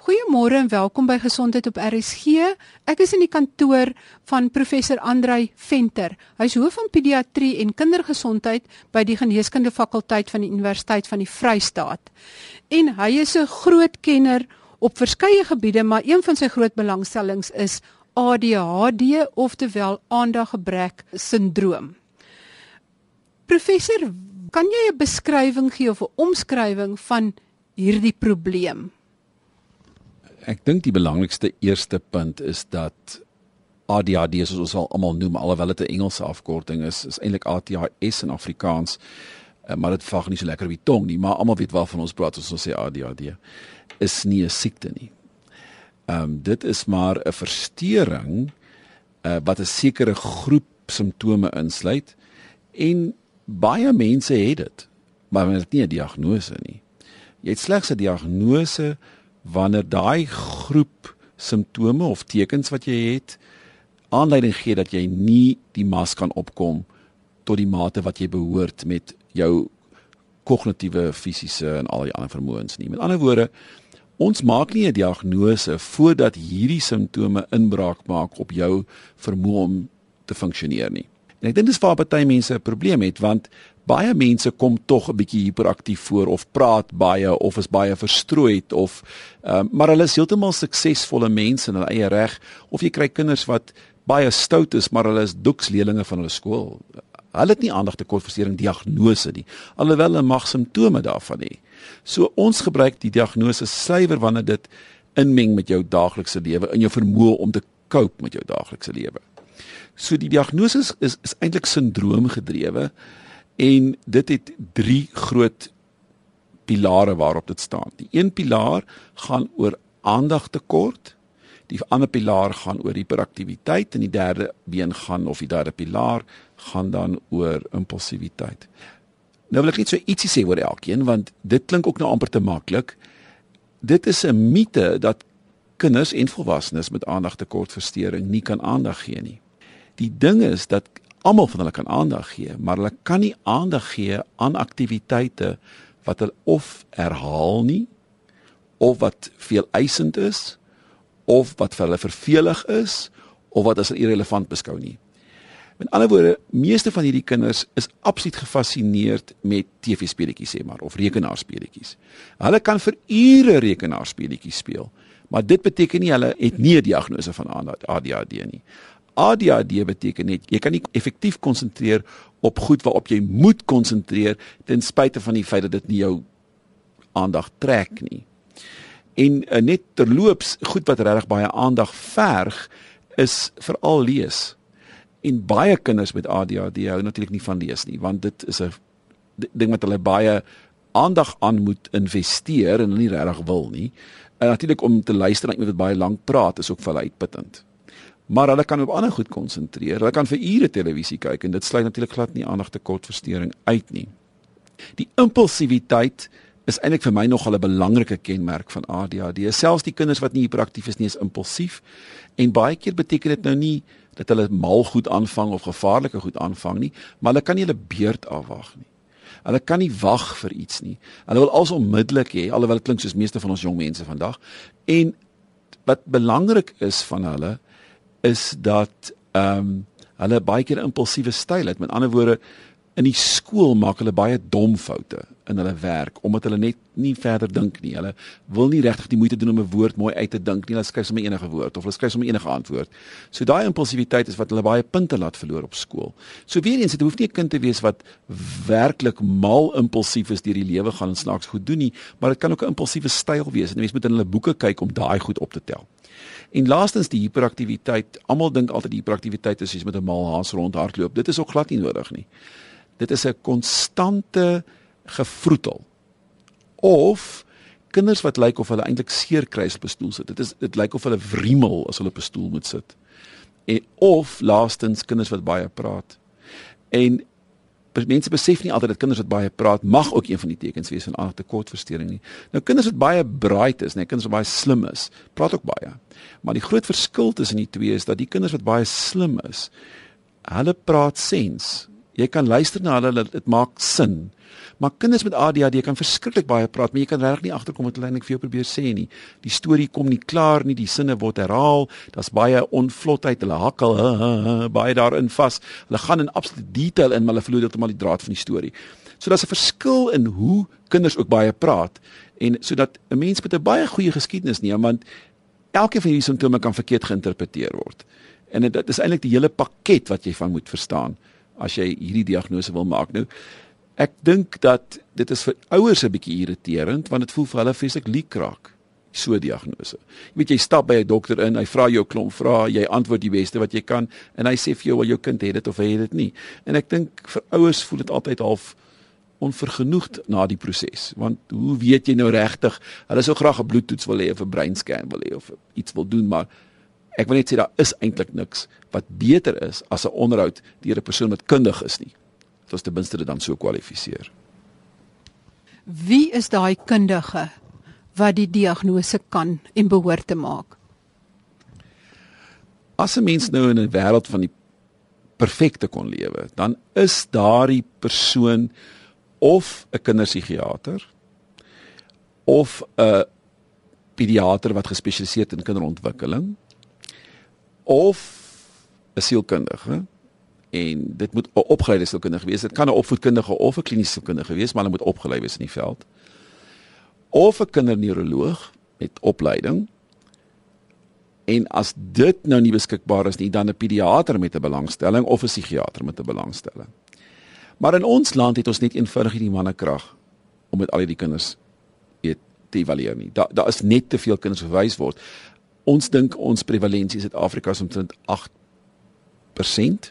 Goeiemôre en welkom by Gesondheid op RSG. Ek is in die kantoor van professor Andrei Venter. Hy is hoof van pediatrie en kindergesondheid by die Geneeskunde fakulteit van die Universiteit van die Vrystaat. En hy is 'n groot kenner op verskeie gebiede, maar een van sy groot belangstellings is ADHD oftewel aandaggebrek sindroom. Professor, kan jy 'n beskrywing gee of 'n omskrywing van hierdie probleem? Ek dink die belangrikste eerste punt is dat ADHD soos ons al almal noem alhoewel dit 'n Engelse afkorting is is eintlik ADHS in Afrikaans uh, maar dit vang nie so lekker op die tong nie maar almal weet waarvan ons praat as ons sê ADHD is nie 'n siekte nie. Ehm um, dit is maar 'n verstoring uh, wat 'n sekere groep simptome insluit en baie mense het dit maar dit is nie 'n diagnose nie. Jy het slegs 'n diagnose wanneer daai groep simptome of tekens wat jy het aanleiding gee dat jy nie die mas kan opkom tot die mate wat jy behoort met jou kognitiewe, fisiese en al die ander vermoëns nie. Met ander woorde, ons maak nie 'n diagnose voordat hierdie simptome inbraak maak op jou vermoë om te funksioneer nie. En ek dink dis waar baie mense 'n probleem het want baie mense kom tog 'n bietjie hiperaktief voor of praat baie of is baie verstrooid of uh, maar hulle is heeltemal suksesvolle mense in hulle eie reg of jy kry kinders wat baie stout is maar hulle is doeksleerlinge van hulle skool. Hulle het nie aandag te kortversteuring diagnose nie alhoewel hulle mag simptome daarvan hê. So ons gebruik die diagnose suiwer wanneer dit inmeng met jou daaglikse lewe in jou vermoë om te cope met jou daaglikse lewe. So die diagnose is, is eintlik sindroomgedrewe en dit het drie groot pilare waarop dit staan. Die een pilaar gaan oor aandagtekort, die ander pilaar gaan oor hiperaktiwiteit en die derde been gaan of die derde pilaar gaan dan oor impulsiwiteit. Nou wil ek net so ietsie sê oor elkeen want dit klink ook nou amper te maklik. Dit is 'n mite dat kinders en volwassenes met aandagtekortversteuring nie kan aandag gee nie. Die ding is dat almal van hulle kan aandag gee, maar hulle kan nie aandag gee aan aktiwiteite wat hulle of herhaal nie of wat veel eisend is of wat vir hulle vervelig is of wat as irrelevant beskou nie. Met ander woorde, meeste van hierdie kinders is absoluut gefassineerd met TV-speletjies sê maar of rekenaarspeletjies. Hulle kan vir ure rekenaarspeletjies speel, maar dit beteken nie hulle het nie 'n diagnose van ADHD nie. ADHD beteken net jy kan nie effektief konsentreer op goed waarop jy moet konsentreer ten spyte van die feit dat dit nie jou aandag trek nie. En uh, net terloops, goed wat regtig baie aandag verg is veral lees. En baie kinders met ADHD hou natuurlik nie van lees nie, want dit is 'n ding wat hulle baie aandag aan moet investeer en hulle nie regtig wil nie. En natuurlik om te luister na iemand wat baie lank praat is ook vir hulle uitputtend maar hulle kan op ander goed konsentreer. Hulle kan vir ure televisie kyk en dit sluit natuurlik glad nie aandag tekortversteuring uit nie. Die impulsiwiteit is eintlik vir my nogal 'n belangrike kenmerk van ADHD. Selfs die kinders wat nie hiperaktief is nie, is impulsief en baie keer beteken dit nou nie dat hulle mal goed aanvang of gevaarlike goed aanvang nie, maar hulle kan nie hulle beurt afwag nie. Hulle kan nie wag vir iets nie. Hulle wil als onmiddellik hê, alhoewel dit klink soos meeste van ons jong mense vandag. En wat belangrik is van hulle is dat ehm um, hulle baie keer impulsiewe styl het. Met ander woorde, in die skool maak hulle baie dom foute in hulle werk omdat hulle net nie verder dink nie. Hulle wil nie regtig die moeite doen om 'n woord mooi uit te dink nie. Hulle skryf sommer enige woord of hulle skryf sommer enige antwoord. So daai impulsiwiteit is wat hulle baie punte laat verloor op skool. So weer eens, dit hoef nie 'n kind te wees wat werklik mal impulsief is deur die lewe gaan en snaaks goed doen nie, maar dit kan ook 'n impulsiewe styl wees. En mense moet in hulle boeke kyk om daai goed op te tel. En laastens die hiperaktiwiteit. Almal dink altyd hiperaktiwiteit is iets met 'n mal haas rondhardloop. Dit is ook glad nie nodig nie. Dit is 'n konstante gevroetel. Of kinders wat lyk of hulle eintlik seer kry as op 'n stoel sit. Dit is dit lyk of hulle wriemel as hulle op 'n stoel moet sit. En of laastens kinders wat baie praat. En mense besef nie altyd dat kinders wat baie praat mag ook een van die tekens wees van aandagtekortversteuring nie. Nou kinders wat baie bright is, nee, kinders wat baie slim is, praat ook baie. Maar die groot verskil tussen die twee is dat die kinders wat baie slim is, hulle praat sens. Jy kan luister na hulle, dit maak sin. Maar kinders met ADHD kan verskriklik baie praat, maar jy kan regtig nie agterkom wat hulle eintlik vir jou probeer sê nie. Die storie kom nie klaar nie, die sinne word herhaal. Daar's baie onvlotheid, hulle hakkel uh, uh, uh, baie daarin vas. Hulle gaan in absolute detail in, maar hulle verloor heeltemal die draad van die storie. So daar's 'n verskil in hoe kinders ook baie praat en sodat 'n mens met 'n baie goeie geskiedenis neem want elke van hierdie simptome kan verkeerd geïnterpreteer word. En dit is eintlik die hele pakket wat jy van moet verstaan as jy hierdie diagnose wil maak. Nou ek dink dat dit is vir ouers 'n bietjie irriterend want dit voel vir hulle vreeslik liekraak so diagnose. Jy weet jy stap by 'n dokter in, hy vra jou klomp vrae, jy antwoord die beste wat jy kan en hy sê vir jou wel jou kind het dit of hy het dit nie. En ek dink vir ouers voel dit altyd half onvergenoegd na die proses want hoe weet jy nou regtig hulle sou graag 'n bloedtoets wil hê of 'n breinscan wil hê of iets wil doen maar ek wil net sê daar is eintlik niks wat beter is as 'n onderhoud deur 'n persoon wat kundig is nie. Dat ons ten minste dit dan so kwalifiseer wie is daai kundige wat die diagnose kan en behoort te maak? As 'n mens nou in 'n wêreld van die perfekte kon lewe dan is daardie persoon of 'n kinderpsigiater of 'n pediater wat gespesialiseer in kinderontwikkeling of 'n sielkundige en dit moet 'n opgeleide sielkundige wees. Dit kan 'n opvoedkundige of 'n kliniese sielkundige wees, maar hulle moet opgelei wees in die veld. Of 'n kinderneuroloog met opleiding. En as dit nou nie beskikbaar is nie, dan 'n pediater met 'n belangstelling of 'n psigiater met 'n belangstelling. Maar in ons land het ons net eenvoudig nie die mannekrag om met al hierdie kinders weet te evalueer nie. Daar daar is net te veel kinders verwys word. Ons dink ons prevalensie in Suid-Afrika is omtrent 8%.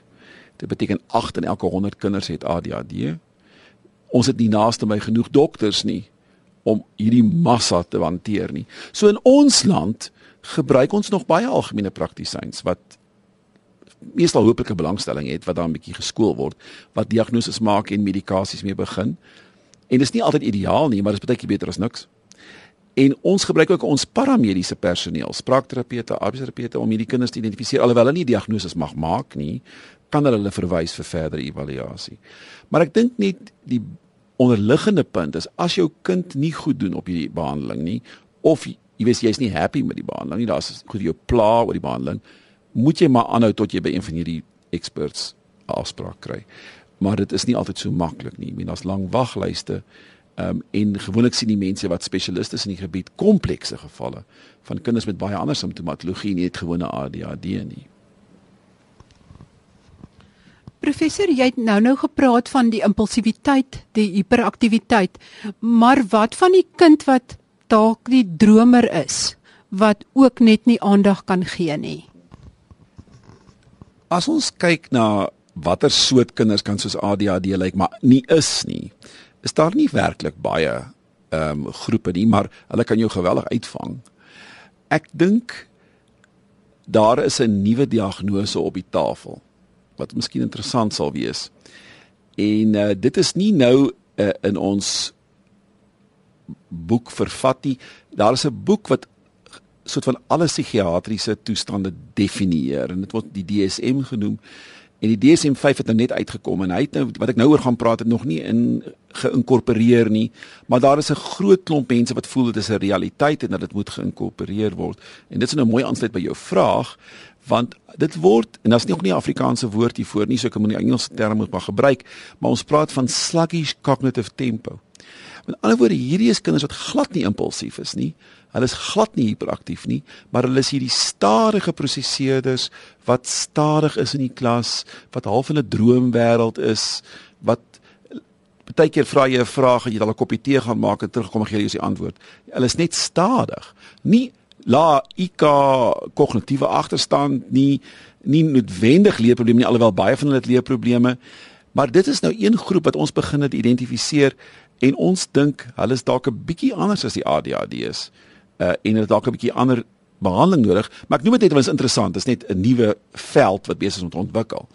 Dit beteken 8 in elke 100 kinders het ADHD. Ons het nie naaste my genoeg dokters nie om hierdie massa te hanteer nie. So in ons land gebruik ons nog baie algemene praktisyns wat meestal hooplike belangstelling het wat daar 'n bietjie geskool word wat diagnoses maak en medikasies mee begin. En dit is nie altyd ideaal nie, maar dit is baie beter as niks. En ons gebruik ook ons paramediese personeel, spraakterapeute, arbeidsterapeute om hierdie kinders te identifiseer alhoewel hulle nie diagnoses mag maak nie, kan hulle hulle verwys vir verdere evaluasie. Maar ek dink net die onderliggende punt is as jou kind nie goed doen op hierdie behandeling nie of jy weet jy's nie happy met die behandeling nie, daar's goed jou pla oor die behandeling, moet jy maar aanhou tot jy by een van hierdie experts afspraak kry. Maar dit is nie altyd so maklik nie. Ek meen daar's lang waglyste. Ehm um, en gewoonlik sien die mense wat spesialiste is in die gebied komplekse gevalle van kinders met baie ander simptomatologie nie het gewone ADHD nie. Professor, jy het nou nou gepraat van die impulsiwiteit, die hiperaktiwiteit, maar wat van die kind wat dalk die dromer is, wat ook net nie aandag kan gee nie? As ons kyk na watter soort kinders kan soos ADHD lyk, maar nie is nie, is daar nie werklik baie ehm um, groepe nie, maar hulle kan jou geweldig uitvang. Ek dink daar is 'n nuwe diagnose op die tafel wat miskien interessant sal wees. En uh, dit is nie nou uh, in ons boek vervat nie. Daar is 'n boek wat soort van alle psigiatriese toestande definieer en dit word die DSM genoem en die DSM-5 het nou net uitgekom en hy het nou wat ek nou oor gaan praat het nog nie in geïnkorporeer nie. Maar daar is 'n groot klomp mense wat voel dit is 'n realiteit en dat dit moet geïnkorporeer word. En dit is nou mooi aansluit by jou vraag want dit word en daar's nie ook nie 'n Afrikaanse woord hiervoor nie so ek moet die Engelse term moet maar gebruik maar ons praat van sluggish cognitive tempo met ander woorde hierdie is kinders wat glad nie impulsief is nie Hulle is glad nie hiperaktief nie, maar hulle is hierdie stadige prosesseerders wat stadig is in die klas, wat half in 'n droomwêreld is, wat baie keer vra jy 'n vraag en jy al 'n koppie tee gaan maak en terugkom en gee jy die antwoord. Hulle is net stadig. Nie la IQ kognitiewe agterstand nie nie noodwendig leerprobleme nie alhoewel baie van hulle het leerprobleme maar dit is nou een groep wat ons begin het identifiseer en ons dink hulle is dalk 'n bietjie anders as die ADHD is uh, en het dalk 'n bietjie ander behandeling nodig, maar ek noem dit net want dit is interessant, dit is net 'n nuwe veld wat besig is om te ontwikkel.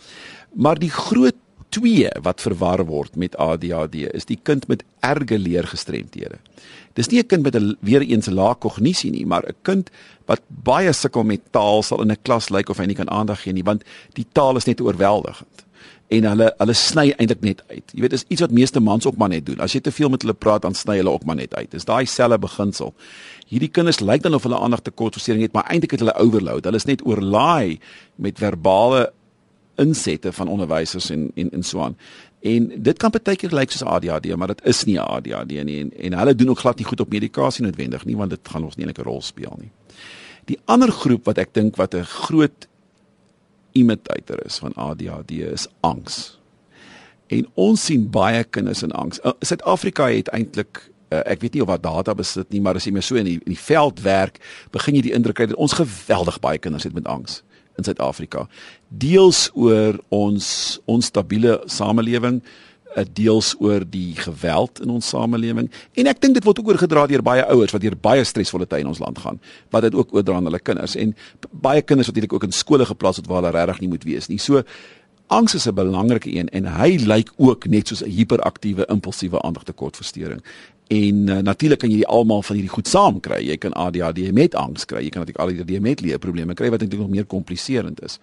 Maar die groot twee wat verwar word met ADHD is die kind met erge leergestremthede. Dis nie 'n kind met 'n weer eens lae kognisie nie, maar 'n kind wat baie sukkel met taal sal in 'n klas lyk of hy nie kan aandag gee nie, want die taal is net oorweldigend. En hulle hulle sny eintlik net uit. Jy weet, dis iets wat meeste mans ook maar net doen. As jy te veel met hulle praat, dan sny hulle ook maar net uit. Dis daai selfe beginsel. Hierdie kinders lyk dan of hulle aandag tekortversteuring het, maar eintlik het hulle overload. Hulle is net oorlaai met verbale insette van onderwysers en en en so aan. En dit kan baie keer lyk soos ADHD, maar dit is nie ADHD nie en en hulle doen ook glad nie goed op medikasie noodwendig nie, want dit gaan ons nie 'n rol speel nie. Die ander groep wat ek dink wat 'n groot imitator is van ADHD is angs. En ons sien baie kinders in angs. Uh, Suid-Afrika het eintlik uh, ek weet nie of wat data besit nie, maar as jy meer so in die, in die veld werk, begin jy die indruk kry dat ons geweldig baie kinders het met angs in Suid-Afrika. Deels oor ons onstabiele samelewing, eh, deels oor die geweld in ons samelewing en ek dink dit word ook oorgedra deur baie ouers wat deur baie stresvolle tye in ons land gaan wat dit ook oordra aan hulle kinders en baie kinders wat eintlik ook in skole geplaas word waar hulle regtig nie moet wees nie. So angs is 'n belangrike een en hy lyk ook net soos 'n hiperaktiewe impulsiewe aandagtekortversteuring. En uh, natuurlik kan jy die almal van hierdie goed saam kry. Jy kan ADHD met angs kry. Jy kan natuurlik ADHD met leerprobleme kry wat eintlik nog meer kompliserend is.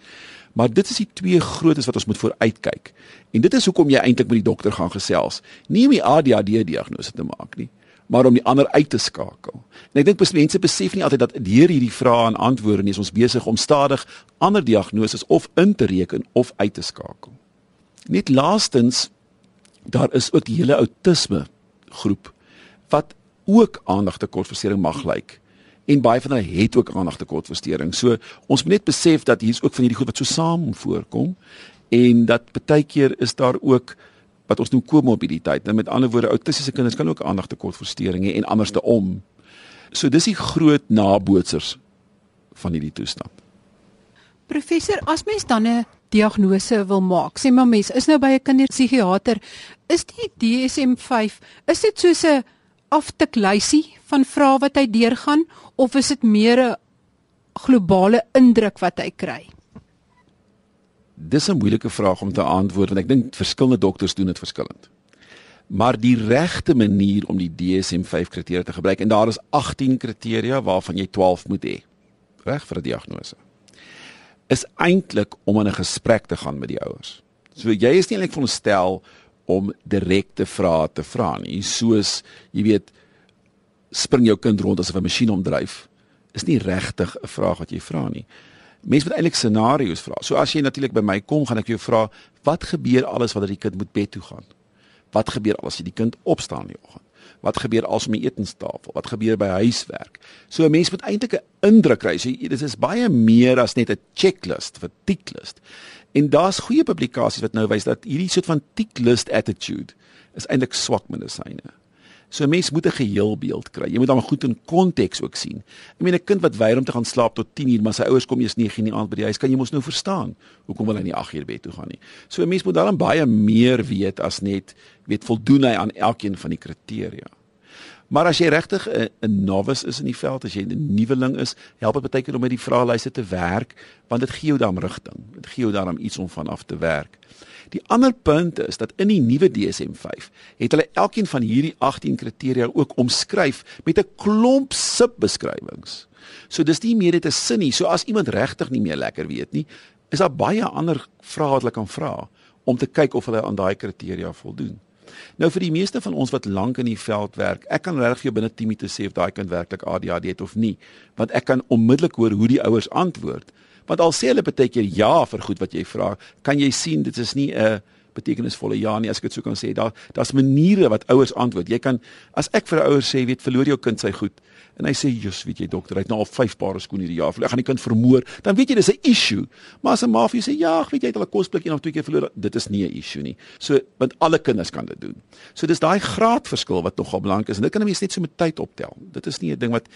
Maar dit is die twee grootes wat ons moet vooruitkyk. En dit is hoekom jy eintlik met die dokter gaan gesels. Nie om die ADHD diagnose te maak nie, maar om die ander uit te skakel. En ek dink mense besef nie altyd dat deur hierdie vrae en antwoorde is ons besig om stadig ander diagnoses of in te reken of uit te skakel. Net laastens daar is ook die hele outisme groep wat ook aandagtekortversteuring mag lyk en baie van hulle het ook aandagtekortversteuring. So ons moet net besef dat hier's ook van hierdie goed wat so saam voorkom en dat baie keer is daar ook wat ons noem komorbiditeit. Nou met ander woorde, autistiese kinders kan ook aandagtekortversteuring hê en andersom. So dis die groot nabootsers van hierdie toestand. Professor, as mens dan 'n diagnose wil maak, sê maar mens is nou by 'n kinderpsigiater, is die DSM-5, is dit soos 'n aftiklysie van vrae wat hy deurgaan of is dit meer 'n globale indruk wat hy kry? Dis 'n moeilike vraag om te antwoord want ek dink verskillende dokters doen dit verskillend. Maar die regte manier om die DSM-5 kriteria te gebruik en daar is 18 kriteria waarvan jy 12 moet hê reg vir 'n diagnose is eintlik om in 'n gesprek te gaan met die ouers. So jy is nie eintlik veronderstel om direkte vrae te vra nie. Soos jy weet spring jou kind rond asof 'n masjien omdryf. Is nie regtig 'n vraag wat jy vra nie. Mense moet eintlik scenario's vra. So as jy natuurlik by my kom, gaan ek jou vra wat gebeur alles wanneer die kind moet bed toe gaan? Wat gebeur as jy die kind opstaan in die oggend? Wat gebeur as om die etenstafel? Wat gebeur by huiswerk? So 'n mens moet eintlik 'n indruk kry. So dit is baie meer as net 'n checklist, 'n ticklist. En daar's goeie publikasies wat nou wys dat hierdie soort van ticklist attitude is eintlik swak medisyne. So 'n mens moet 'n geheelbeeld kry. Jy moet hom goed in konteks ook sien. Ek meen 'n kind wat weier om te gaan slaap tot 10uur, maar sy ouers kom eers 9uur in die aand by die huis, kan jy mos nou verstaan hoekom wil hy nie 8uur bed toe gaan nie. So 'n mens moet dan baie meer weet as net weet voldoen hy aan elkeen van die kriteria. Maar as jy regtig 'n novice is in die veld, as jy 'n nuweling is, help dit baie keer om met die vraelyste te werk, want dit gee jou dan rigting. Dit gee jou dan iets om vanaf te werk. Die ander punt is dat in die nuwe DSM-5 het hulle elkeen van hierdie 18 kriteria ook omskryf met 'n klomp subbeskrywings. So dis nie meer net 'n sin nie. So as iemand regtig nie meer lekker weet nie, is daar baie ander vrae wat hulle kan vra om te kyk of hulle aan daai kriteria voldoen. Nou vir die meeste van ons wat lank in die veld werk, ek kan regtig jou binne 10 minute sê of daai kind werklik ADHD het of nie, want ek kan onmiddellik hoor hoe die ouers antwoord. Want al sê hulle baie keer ja vir goed wat jy vra, kan jy sien dit is nie 'n betekenisvolle ja nie as ek dit so kan sê. Daar daar's maniere wat ouers antwoord. Jy kan as ek vir 'n ouer sê, weet verloor jou kind sy goed en hy sê, "Jus, weet jy dokter, hy het nou al 5 pare skoene hierdie jaar verloor. Ek gaan die kind vermoor." Dan weet jy dis 'n issue. Maar as 'n ma vir jou sê, "Ja, weet jy, hy het al 'n kosblik een of twee keer verloor." Dit is nie 'n issue nie. So, want alle kinders kan dit doen. So dis daai graadverskil wat nogal belangrik is en dit kan 'n mens net so met tyd optel. Dit is nie 'n ding wat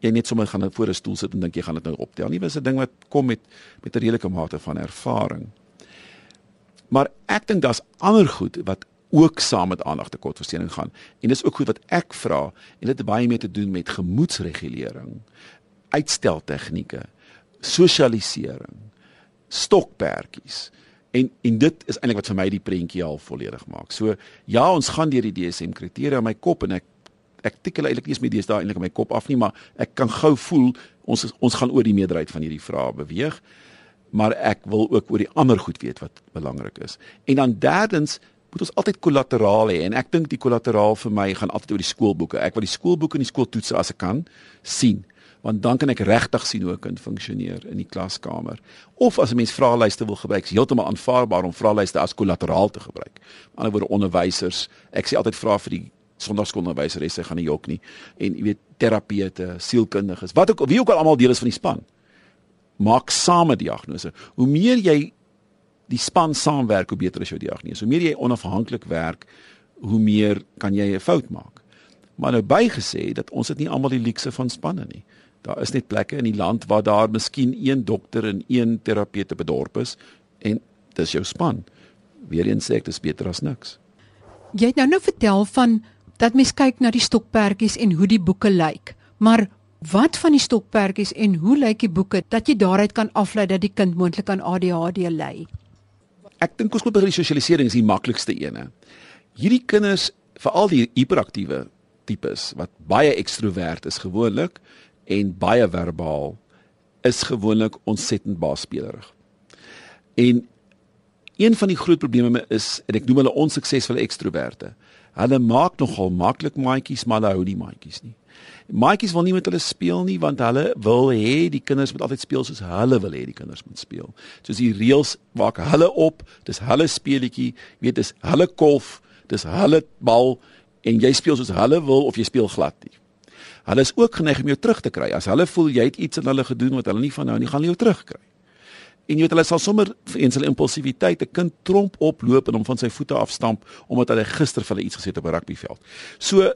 jy net sommer gaan voor 'n stoel sit en dink jy gaan dit nou optel nie. Dit is 'n ding wat kom met met 'n redelike mate van ervaring. Maar ek dink daar's ander goed wat ook saam met aandagtekortversteuring gaan. En dis ook goed wat ek vra en dit het baie mee te doen met gemoedsregulering, uitsteltegnieke, sosialisering, stokperdjies. En en dit is eintlik wat vir my die prentjie al volledig maak. So ja, ons gaan deur die DSM kriteria in my kop en ek ek tik hulle eintlik nie eens dis daar eintlik in my kop af nie, maar ek kan gou voel ons ons gaan oor die meerderheid van hierdie vrae beweeg. maar ek wil ook oor die ander goed weet wat belangrik is. En dan derdens moet ons altyd kollateraal hê en ek dink die kollateraal vir my gaan altyd oor die skoolboeke. Ek wil die skoolboeke en die skooltoetse as ek kan sien want dan kan ek regtig sien hoe 'n kind funksioneer in die klaskamer. Of as 'n mens vraelyste wil gebruik, is heeltemal aanvaarbaar om vraelyste as kollateraal te gebruik. Aan die ander woorde onderwysers, ek sê altyd vra vir die sondagskoolonderwyseresse gaan nie jok nie en jy weet terapeute, sielkundiges, wat ook wie ook al almal deel is van die span maak same diagnose. Hoe meer jy die span saamwerk, hoe beter is jou diagnose. Hoe meer jy onafhanklik werk, hoe meer kan jy 'n fout maak. Maar nou bygesê dat ons het nie almal die luukse van spanne nie. Daar is net plekke in die land waar daar miskien een dokter en een terapeute bedorp is en dis jou span. Weereens sê ek dis beter as niks. Jy het nou nou vertel van dat mens kyk na die stokperdjies en hoe die boeke lyk. Maar Wat van die stokperdjies en hoe lyk die boeke dat jy daaruit kan aflei dat die kind moontlik aan ADHD ly? Ek dink ons moet by die sosialisering is die maklikste ene. Hierdie kinders, veral die hiperaktiewe tipes wat baie ekstrovert is gewoonlik en baie verbaal is gewoonlik ontsettend baasspelerig. En een van die groot probleme is en ek noem hulle onsuksesvolle ekstroverte. Hulle maak nogal maklik maatjies, maar hulle hou nie maatjies nie. Maatjies wil nie met hulle speel nie want hulle wil hê die kinders moet altyd speel soos hulle wil hê die kinders moet speel. Soos die reëls maak hulle op, dis hulle speletjie, weet dis hulle kolf, dis hulle bal en jy speel soos hulle wil of jy speel glad nie. Hulle is ook geneig om jou terug te kry. As hulle voel jy het iets aan hulle gedoen wat hulle nie van nou nie gaan hulle jou terugkry. En jy weet hulle sal sommer eens hulle impulsiwiteit 'n kind tromp oploop en hom van sy voete afstamp omdat hy gister vir hulle iets gesê het op 'n rugbyveld. So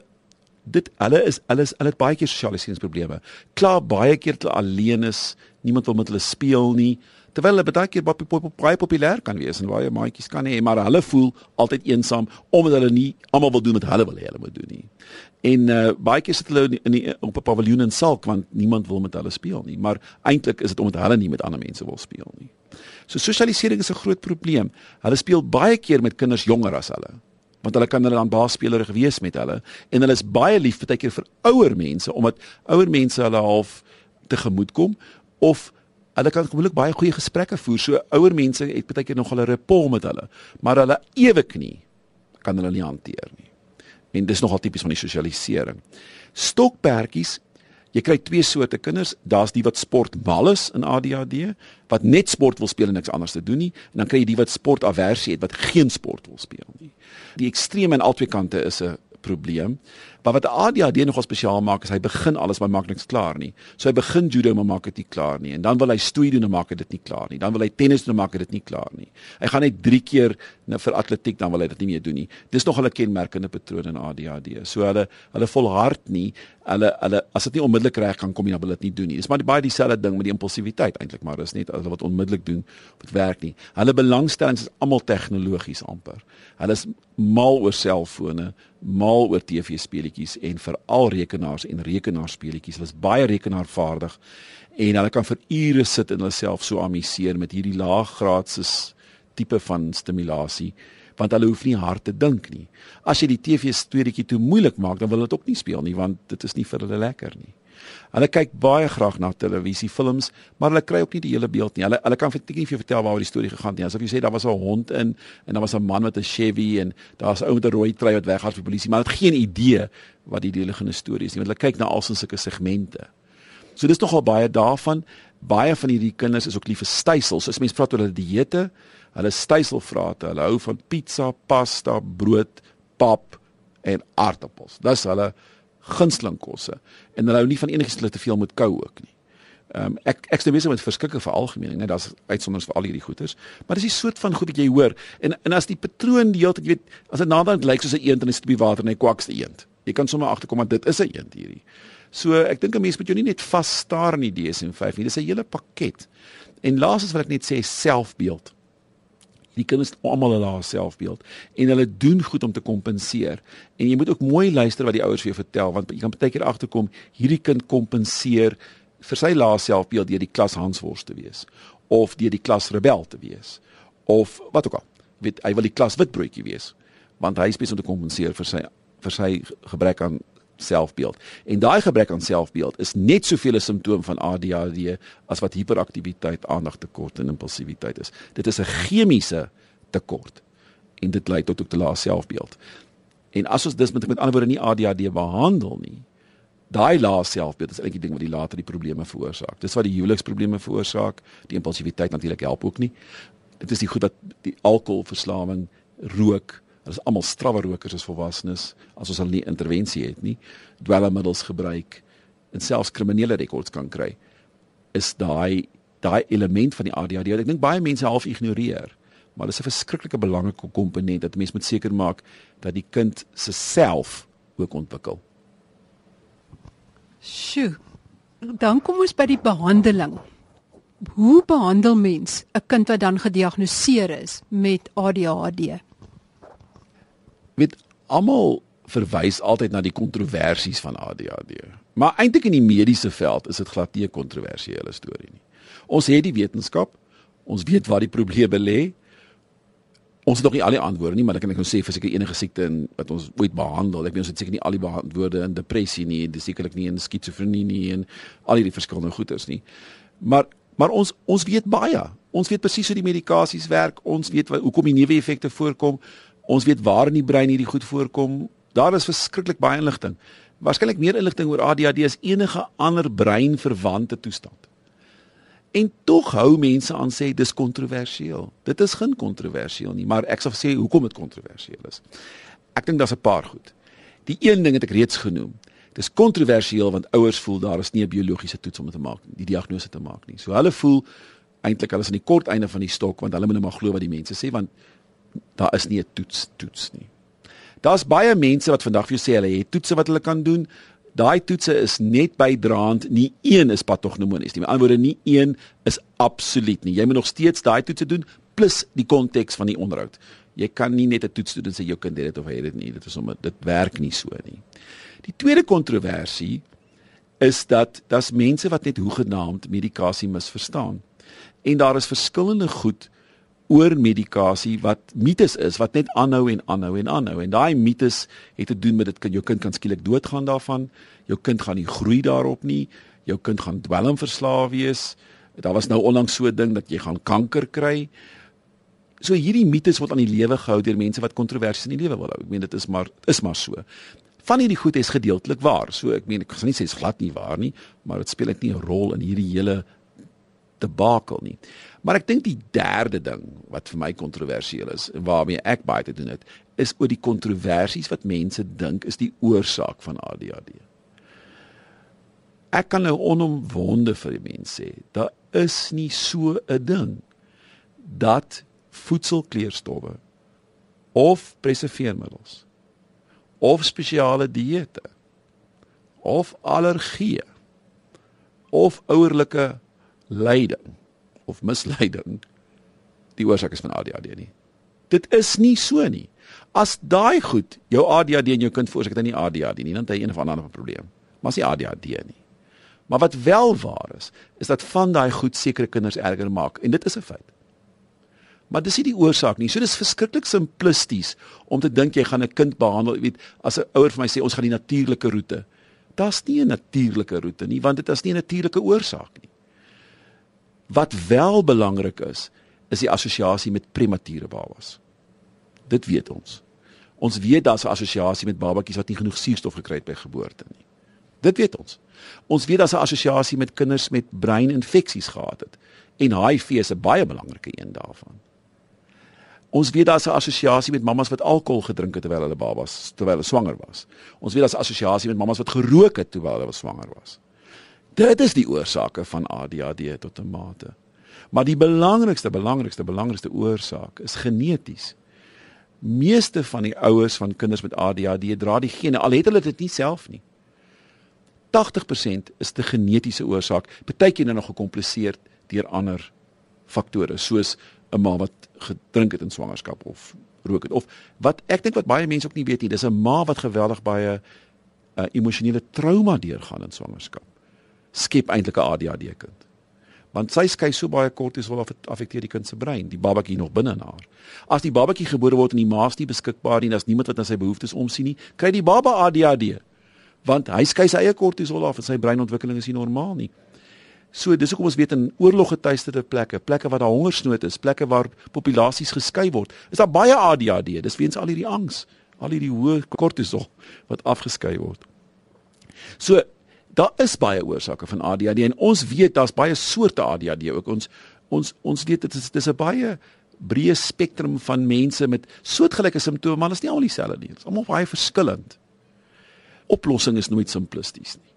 dit hulle is hulle is hulle het baie keer sosialiseringsprobleme. Klaar baie keer hulle alleen is, niemand wil met hulle speel nie. Terwyl hulle baie keer baie, baie, baie populêr kan wees en baie maatjies kan hê, maar hulle voel altyd eensaam omdat hulle nie almal wil doen wat hulle wil hê hulle moet doen nie. En uh, baie keer sit hulle in die, op 'n paviljoen in Salk want niemand wil met hulle speel nie, maar eintlik is dit omdat hulle nie met ander mense wil speel nie. So sosialisering is 'n groot probleem. Hulle speel baie keer met kinders jonger as hulle want hulle kan hulle dan baasspelers gewees met hulle en hulle is baie lief baie keer vir ouer mense omdat ouer mense hulle half tegemoet kom of hulle kan gewoonlik baie goeie gesprekke voer. So ouer mense het baie keer nog hulle rapport met hulle maar hulle ewig nie kan hulle nie hanteer nie. En dis nogal tipies van die sosialisering. Stokperdjies Jy kry twee soorte kinders. Daar's die wat sport mal is in ADHD, wat net sport wil speel en niks anders te doen nie, en dan kry jy die wat sport aversie het wat geen sport wil speel nie. Die ekstreme aan albei kante is 'n probleem. Maar wat ADHD nogal spesiaal maak is hy begin alles maar maak niks klaar nie. So hy begin judo maar maak dit nie klaar nie en dan wil hy stoei doen en maak dit nie klaar nie. Dan wil hy tennis doen en maak dit nie klaar nie. Hy gaan net 3 keer nou vir atletiek dan wil hy dit nie meer doen nie. Dis nog 'n kenmerkende patroon in ADHD. So hulle hulle volhard nie. Hulle hulle as dit nie onmiddellik reg kan kom nie, dan wil dit nie doen nie. Dis maar baie dieselfde ding met die impulsiwiteit eintlik, maar dis net hulle wat onmiddellik doen wat werk nie. Hulle belangstellings is almal tegnologies amper. Hulle is mal oor selfone, mal oor TV-speletjies en veral rekenaars en rekenaarspeletjies. Hulle is baie rekenaarvaardig en hulle kan vir ure sit en hulle self so amuseer met hierdie laaggraadse tipe van stimulasie want hulle hoef nie hard te dink nie. As jy die TV-storieetjie te moeilik maak, dan wil hulle dit ook nie speel nie want dit is nie vir hulle lekker nie. Hulle kyk baie graag na televisiefilms, maar hulle kry ook nie die hele beeld nie. Hulle hulle kan vir nie vir vertel waaroor die storie gegaan het nie. Asof jy sê daar was 'n hond in en daar was 'n man met 'n Chevy en daar's 'n ou met 'n rooi trui wat weggaan vir polisie, maar hulle het geen idee wat die delige storie is nie. Want hulle kyk na al sulke segmente. So dis nogal baie daarvan. Baie van hierdie kinders is ook lief vir stysels. As mense praat oor hulle dieete, hulle styselvrate, hulle hou van pizza, pasta, brood, pap en aardappels. Dis hulle gunsteling kosse en hulle hou nie van enigiets wat te veel moet kou ook nie. Ehm um, ek ek stem besig met verskillike veralgemening, net daar's uitsonderings vir al hierdie goeters, maar dis 'n soort van goed wat jy hoor en en as die patroon die hele tyd weet as dit naderhand lyk soos 'n eend in 'n stupie water en hy kwakste eend. Jy kan sommer agterkom dat dit is 'n eend hierdie. So ek dink 'n mens moet jou nie net vas staar in die DSM-5 nie, dis 'n hele pakket. En laasens wil ek net sê selfbeeld die kinders almal hulle haar selfbeeld en hulle doen goed om te kompenseer. En jy moet ook mooi luister wat die ouers vir jou vertel want jy kan baie keer agterkom hierdie kind kompenseer vir sy lae selfbeeld deur die klas Hansworst te wees of deur die klas rebel te wees of wat ook al. Weet hy wil die klas witbroodjie wees want hy is besig om te kompenseer vir sy vir sy gebrek aan selfbeeld. En daai gebrek aan selfbeeld is net soveel 'n simptoom van ADHD as wat hiperaktiwiteit, aandagtekort en impulsiwiteit is. Dit is 'n chemiese tekort en dit lei tot 'n lae selfbeeld. En as ons dus met met ander woorde nie ADHD behandel nie, daai lae selfbeeld is eintlik die ding wat die later die probleme veroorsaak. Dis wat die huweliksprobleme veroorsaak, die impulsiwiteit natuurlik help ook nie. Dit is die goed dat die alkoholverslawing, rook, Hulle is almal strawwe rokers as volwassenes as ons hulle nie intervensie het nie. Dwelmmiddels gebruik en selfs kriminele rekords kan kry. Is daai daai element van die ADHD wat ek dink baie mense half ignoreer. Maar dit is 'n verskriklike belangrike komponent dat mens moet seker maak dat die kind se self ook ontwikkel. Sjoe. Dan kom ons by die behandeling. Hoe behandel mens 'n kind wat dan gediagnoseer is met ADHD? Weet almal verwys altyd na die kontroversies van ADHD. Maar eintlik in die mediese veld is dit glad nie 'n kontroversiële storie nie. Ons het die wetenskap, ons weet waar die probleme lê. Ons het nog nie al die antwoorde nie, maar ek kan ek nou sê vir seker enige siekte in wat ons ooit behandel. Ek weet ons het seker nie al die antwoorde in depressie nie, dis sekerlik nie in skizofrenie nie en al hierdie verskillende goeters nie. Maar maar ons ons weet baie. Ons weet presies hoe die medikasies werk. Ons weet hoekom die neeweffekte voorkom. Ons weet waar in die brein hierdie goed voorkom. Daar is verskriklik baie inligting. Waarskynlik meer inligting oor ADHD as enige ander breinverwante toestand. En tog hou mense aan sê dis kontroversieel. Dit is geen kontroversieel nie, maar ek sal sê hoekom dit kontroversieel is. Ek dink daar's 'n paar goed. Die een ding het ek reeds genoem. Dis kontroversieel want ouers voel daar is nie 'n biologiese toets om te maak, die diagnose te maak nie. So hulle voel eintlik hulle is aan die kort einde van die stok want hulle moet net maar glo wat die mense sê want daar is nie 'n toets toets nie. Daar's baie mense wat vandag vir jou sê hulle het toetse wat hulle kan doen. Daai toetse is net bydraend, nie een is patognomonies nie. Met ander woorde, nie een is absoluut nie. Jy moet nog steeds daai toetse doen plus die konteks van die onderhoud. Jy kan nie net 'n toets doen en sê jou kind het dit of hy het dit nie. Dit is om dit werk nie so nie. Die tweede kontroversie is dat daar's mense wat net hoegenaamd medikasie misverstaan. En daar is verskillende goed oor medikasie wat mites is wat net aanhou en aanhou en aanhou. En daai mites het te doen met dit kan jou kind kan skielik doodgaan daarvan jou kind gaan nie groei daarop nie jou kind gaan dwelmverslaaf wees. Daar was nou onlangs so 'n ding dat jy gaan kanker kry. So hierdie mites word aan die lewe gehou deur mense wat kontroversies in die lewe wil hou. Ek meen dit is maar is maar so. Van hierdie goed is gedeeltelik waar. So ek meen ek gaan nie sê dit is glad nie waar nie maar dit speel net nie 'n rol in hierdie hele debakel nie. Maar ek dink die derde ding wat vir my kontroversieel is en waarmee ek baie te doen het, is oor die kontroversies wat mense dink is die oorsaak van ADHD. Ek kan nou onomwonde vir die mense sê, daar is nie so 'n ding dat voedselkleurstowwe of preserveermiddels of spesiale dieete of allergieë of ouerlike lyding of misleiding die oorsaak is van ADHD nie. Dit is nie so nie. As daai goed jou ADHD en jou kind veroorsaak dit nie ADHD nie, dan het hy een of ander probleem. Maar as nie ADHD nie. Maar wat wel waar is, is dat van daai goed sekere kinders erger maak en dit is 'n feit. Maar dis nie die oorsaak nie. So dis verskriklik simplisties om te dink jy gaan 'n kind behandel, weet, as 'n ouer vir my sê ons gaan die natuurlike roete. Daar's nie 'n natuurlike roete nie, want dit is nie 'n natuurlike oorsaak nie. Wat wel belangrik is, is die assosiasie met premature babas. Dit weet ons. Ons weet daar's 'n assosiasie met babatjies wat nie genoeg suurstof gekry het by geboorte nie. Dit weet ons. Ons weet daar's 'n assosiasie met kinders met breininfeksies gehad het en HIV is 'n baie belangrike een daarvan. Ons weet daar's 'n assosiasie met mammas wat alkohol gedrink het terwyl hulle babas terwyl hulle swanger was. Ons weet daar's 'n assosiasie met mammas wat gerook het terwyl hulle swanger was. Dit is die oorsake van ADHD tot 'n mate. Maar die belangrikste, belangrikste, belangrikste oorsaak is geneties. Meeste van die ouers van kinders met ADHD dra die gene al het hulle dit nie self nie. 80% is die genetiese oorsaak, partykeer nou nog gekompliseer deur ander faktore soos 'n ma wat gedrink het in swangerskap of rook het of wat ek dink wat baie mense ook nie weet nie, dis 'n ma wat geweldig baie uh, emosionele trauma deurgaan in swangerskap skep eintlik 'n ADHD kind. Want sy skei so baie kortisol af affekteer die kind se brein, die babatjie nog binne in haar. As die babatjie gebore word en die ma's nie beskikbaar nie, daar's niemand wat na sy behoeftes omsien nie, kry die baba ADHD. want hy skei sy eie kortisol af en sy breinontwikkeling is nie normaal nie. So dis hoekom ons weet in oorloggetuisterde plekke, plekke waar daar hongersnood is, plekke waar populasies geskei word, is daar baie ADHD. Dis weens al hierdie angs, al hierdie hoë kortisol wat afgeskei word. So daar is baie oorsake van ADHD en ons weet daar's baie soorte ADHD ook. Ons ons ons weet dit is dis 'n baie breë spektrum van mense met soortgelyke simptome, maar dit is nie al dieselfde nie. Dit is almal baie verskillend. Oplossing is nooit simplisties nie.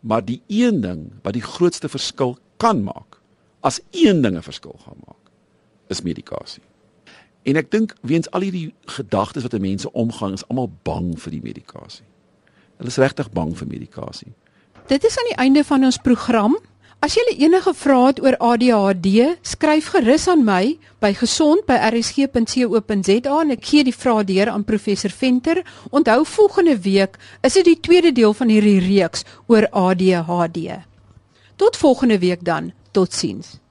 Maar die een ding wat die grootste verskil kan maak, as een ding 'n verskil gaan maak, is medikasie. En ek dink weens al hierdie gedagtes wat mense omgang, is almal bang vir die medikasie. Hulle is regtig bang vir medikasie. Dit is aan die einde van ons program. As jy enige vrae het oor ADHD, skryf gerus aan my by gesond@rsg.co.za en ek gee die vrae deur aan professor Venter. Onthou volgende week is dit die tweede deel van hierdie reeks oor ADHD. Tot volgende week dan. Totsiens.